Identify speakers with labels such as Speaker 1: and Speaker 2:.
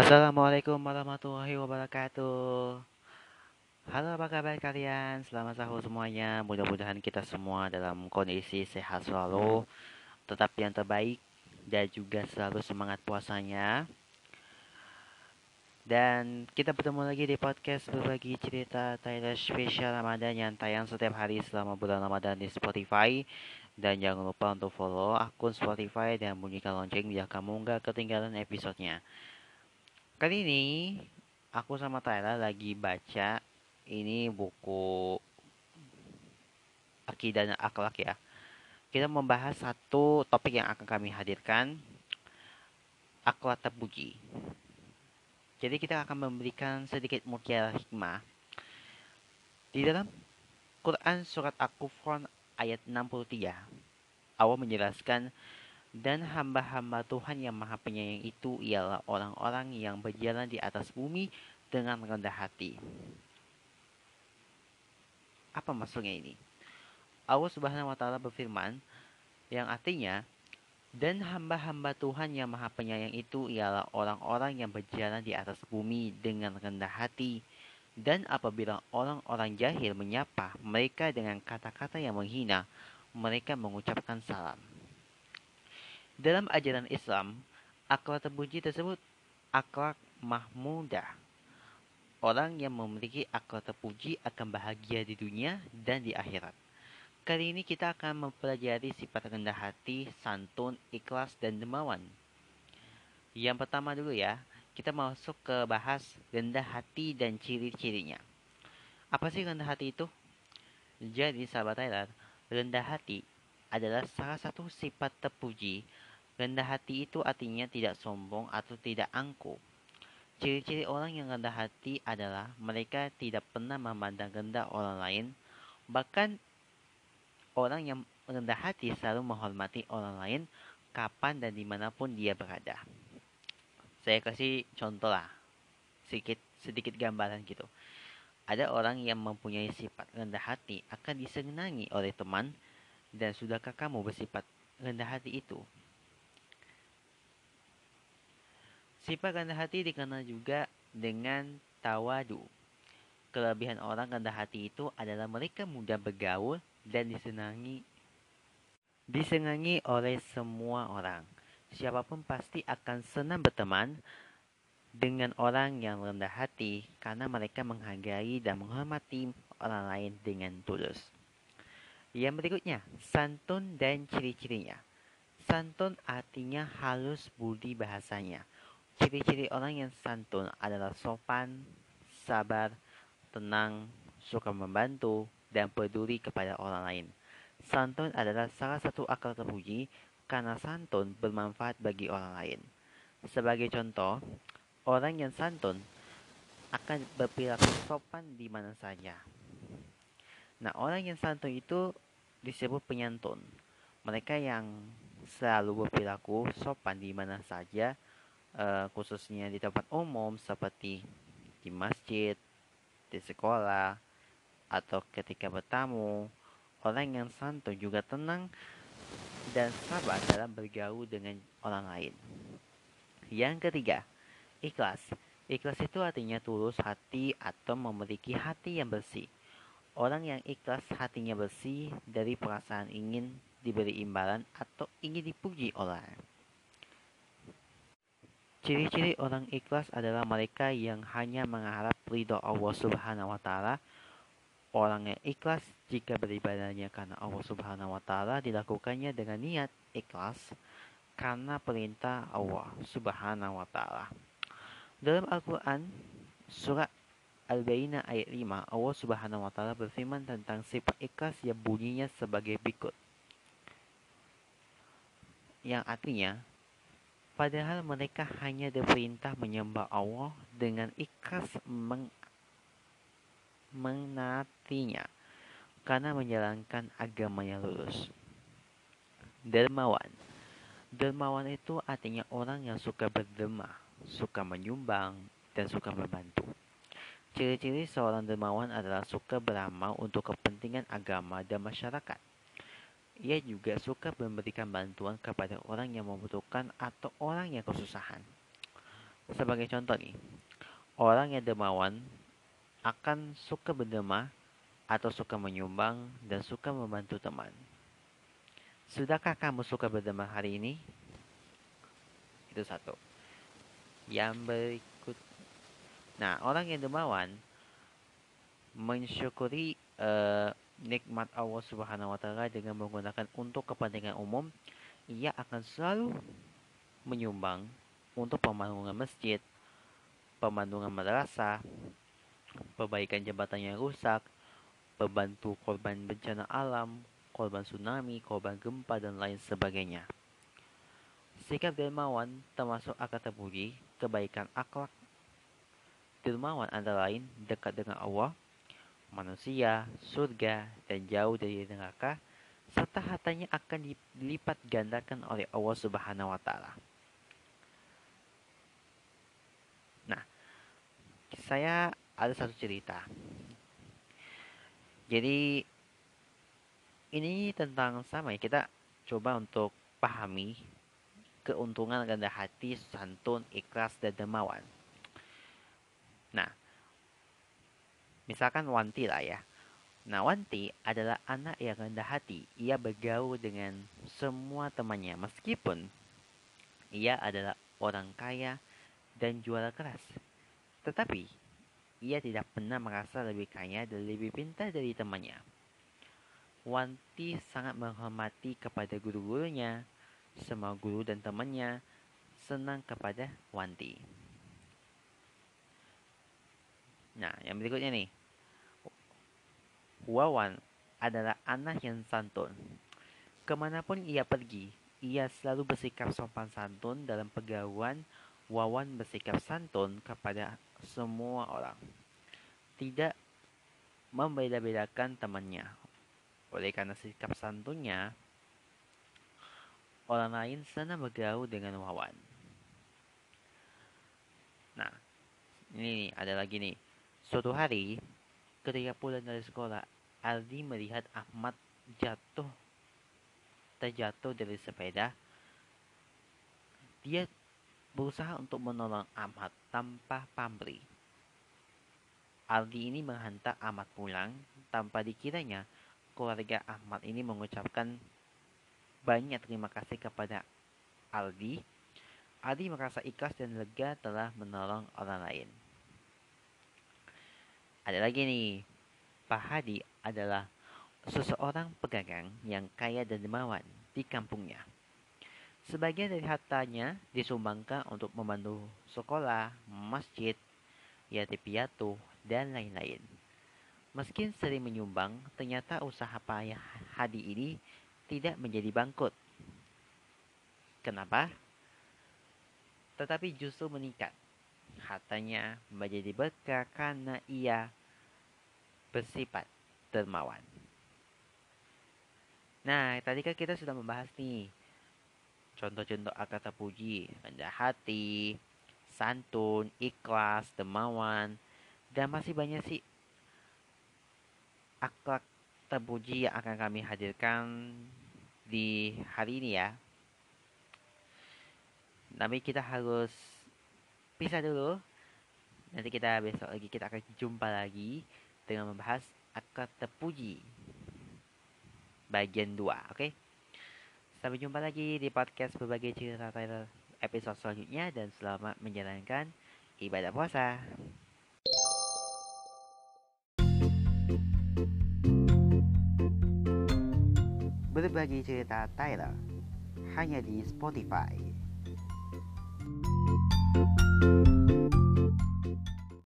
Speaker 1: Assalamualaikum warahmatullahi wabarakatuh. Halo, apa kabar kalian? Selamat sahur semuanya. Mudah-mudahan kita semua dalam kondisi sehat selalu, tetap yang terbaik, dan juga selalu semangat puasanya. Dan kita bertemu lagi di podcast berbagi cerita Tyler Special Ramadan yang tayang setiap hari selama bulan Ramadan di Spotify. Dan jangan lupa untuk follow akun Spotify dan bunyikan lonceng biar kamu nggak ketinggalan episodenya. Kali ini aku sama Tyler lagi baca ini buku akidah dan akhlak ya. Kita membahas satu topik yang akan kami hadirkan, akhlak terpuji. Jadi kita akan memberikan sedikit mutiara hikmah. Di dalam Quran surat Al-Kufran ayat 63, Allah menjelaskan dan hamba-hamba Tuhan yang maha penyayang itu ialah orang-orang yang berjalan di atas bumi dengan rendah hati. Apa maksudnya ini? Allah Subhanahu wa taala berfirman yang artinya dan hamba-hamba Tuhan yang maha penyayang itu ialah orang-orang yang berjalan di atas bumi dengan rendah hati dan apabila orang-orang jahil menyapa mereka dengan kata-kata yang menghina mereka mengucapkan salam dalam ajaran Islam, akhlak terpuji tersebut akhlak mahmudah. Orang yang memiliki akhlak terpuji akan bahagia di dunia dan di akhirat. Kali ini kita akan mempelajari sifat rendah hati, santun, ikhlas, dan dermawan. Yang pertama dulu ya, kita masuk ke bahas rendah hati dan ciri-cirinya. Apa sih rendah hati itu? Jadi sahabat Thailand, rendah hati adalah salah satu sifat terpuji Rendah hati itu artinya tidak sombong atau tidak angkuh. Ciri-ciri orang yang rendah hati adalah mereka tidak pernah memandang rendah orang lain, bahkan orang yang rendah hati selalu menghormati orang lain kapan dan di mana pun dia berada. Saya kasih contoh lah, sedikit sedikit gambaran gitu. Ada orang yang mempunyai sifat rendah hati akan disenangi oleh teman, dan sudahkah kamu bersifat rendah hati itu? Sifat rendah hati dikenal juga dengan tawadu. Kelebihan orang rendah hati itu adalah mereka mudah bergaul dan disenangi disenangi oleh semua orang. Siapa pun pasti akan senang berteman dengan orang yang rendah hati karena mereka menghargai dan menghormati orang lain dengan tulus. Yang berikutnya, santun dan ciri-cirinya. Santun artinya halus budi bahasanya. Ciri-ciri orang yang santun adalah sopan, sabar, tenang, suka membantu, dan peduli kepada orang lain. Santun adalah salah satu akal terpuji karena santun bermanfaat bagi orang lain. Sebagai contoh, orang yang santun akan berperilaku sopan di mana saja. Nah, orang yang santun itu disebut penyantun. Mereka yang selalu berperilaku sopan di mana saja uh, khususnya di tempat umum seperti di masjid, di sekolah, atau ketika bertamu. Orang yang santun juga tenang dan sabar dalam bergaul dengan orang lain. Yang ketiga, ikhlas. Ikhlas itu artinya tulus hati atau memiliki hati yang bersih. Orang yang ikhlas hatinya bersih dari perasaan ingin diberi imbalan atau ingin dipuji orang. Ciri-ciri orang ikhlas adalah mereka yang hanya mengharap ridho Allah Subhanahu wa taala. Orang yang ikhlas jika beribadahnya karena Allah Subhanahu wa taala dilakukannya dengan niat ikhlas karena perintah Allah Subhanahu wa taala. Dalam Al-Qur'an surat Al-Bayyinah ayat 5 Allah Subhanahu wa taala berfirman tentang sifat ikhlas yang bunyinya sebagai berikut. Yang artinya Padahal mereka hanya diperintah menyembah Allah dengan ikhlas meng menatinya karena menjalankan agama yang lurus. Dermawan Dermawan itu artinya orang yang suka berderma, suka menyumbang, dan suka membantu. Ciri-ciri seorang dermawan adalah suka beramal untuk kepentingan agama dan masyarakat ia juga suka memberikan bantuan kepada orang yang membutuhkan atau orang yang kesusahan. Sebagai contoh nih, orang yang dermawan akan suka berderma atau suka menyumbang dan suka membantu teman. Sudahkah kamu suka berderma hari ini? Itu satu. Yang berikut. Nah, orang yang dermawan mensyukuri uh, nikmat Allah Subhanahu wa taala dengan menggunakan untuk kepentingan umum, ia akan selalu menyumbang untuk pembangunan masjid, pembangunan madrasah, perbaikan jembatan yang rusak, membantu korban bencana alam, korban tsunami, korban gempa, dan lain sebagainya. Sikap dermawan termasuk akar terpuji, kebaikan akhlak. Dermawan antara lain dekat dengan Allah, manusia, surga, dan jauh dari neraka, serta hartanya akan dilipat gandakan oleh Allah Subhanahu wa taala. Nah, saya ada satu cerita. Jadi ini tentang sama ya, kita coba untuk pahami keuntungan rendah hati, santun, ikhlas, dan dermawan. Nah, Misalkan Wanti lah ya. Nah, Wanti adalah anak yang rendah hati. Ia bergaul dengan semua temannya meskipun ia adalah orang kaya dan juara keras. Tetapi, ia tidak pernah merasa lebih kaya dan lebih pintar dari temannya. Wanti sangat menghormati kepada guru-gurunya. Semua guru dan temannya senang kepada Wanti. Nah, yang berikutnya nih. Wawan adalah anak yang santun. Ke mana pun ia pergi, ia selalu bersikap sopan santun dalam pegawai. Wawan bersikap santun kepada semua orang. Tidak membeda-bedakan temannya. Oleh karena sikap santunnya, orang lain senang bergaul dengan Wawan. Nah, ini nih, ada lagi nih. Suatu hari, Ketika pulang dari sekolah, Aldi melihat Ahmad jatuh terjatuh dari sepeda. Dia berusaha untuk menolong Ahmad tanpa pamrih. Aldi ini menghantar Ahmad pulang tanpa dikiranya keluarga Ahmad ini mengucapkan banyak terima kasih kepada Aldi. Aldi merasa ikhlas dan lega telah menolong orang lain. Ada lagi nih, Pak Hadi adalah seseorang pedagang yang kaya dan dermawan di kampungnya. Sebagian dari hartanya disumbangkan untuk membantu sekolah, masjid, yatim piatu, dan lain-lain. Meski sering menyumbang, ternyata usaha Pak Hadi ini tidak menjadi bangkrut. Kenapa? Tetapi justru meningkat. Hartanya menjadi berkah karena ia bersifat dermawan. Nah, tadi kan kita sudah membahas nih contoh-contoh kata puji, rendah hati, santun, ikhlas, dermawan, dan masih banyak sih akhlak terpuji yang akan kami hadirkan di hari ini ya. Tapi kita harus pisah dulu. Nanti kita besok lagi kita akan jumpa lagi dengan membahas akad terpuji bagian 2, oke? Okay? Sampai jumpa lagi di podcast berbagai cerita Tyler episode selanjutnya dan selamat menjalankan ibadah puasa. Berbagi cerita Tyler hanya di Spotify. thank you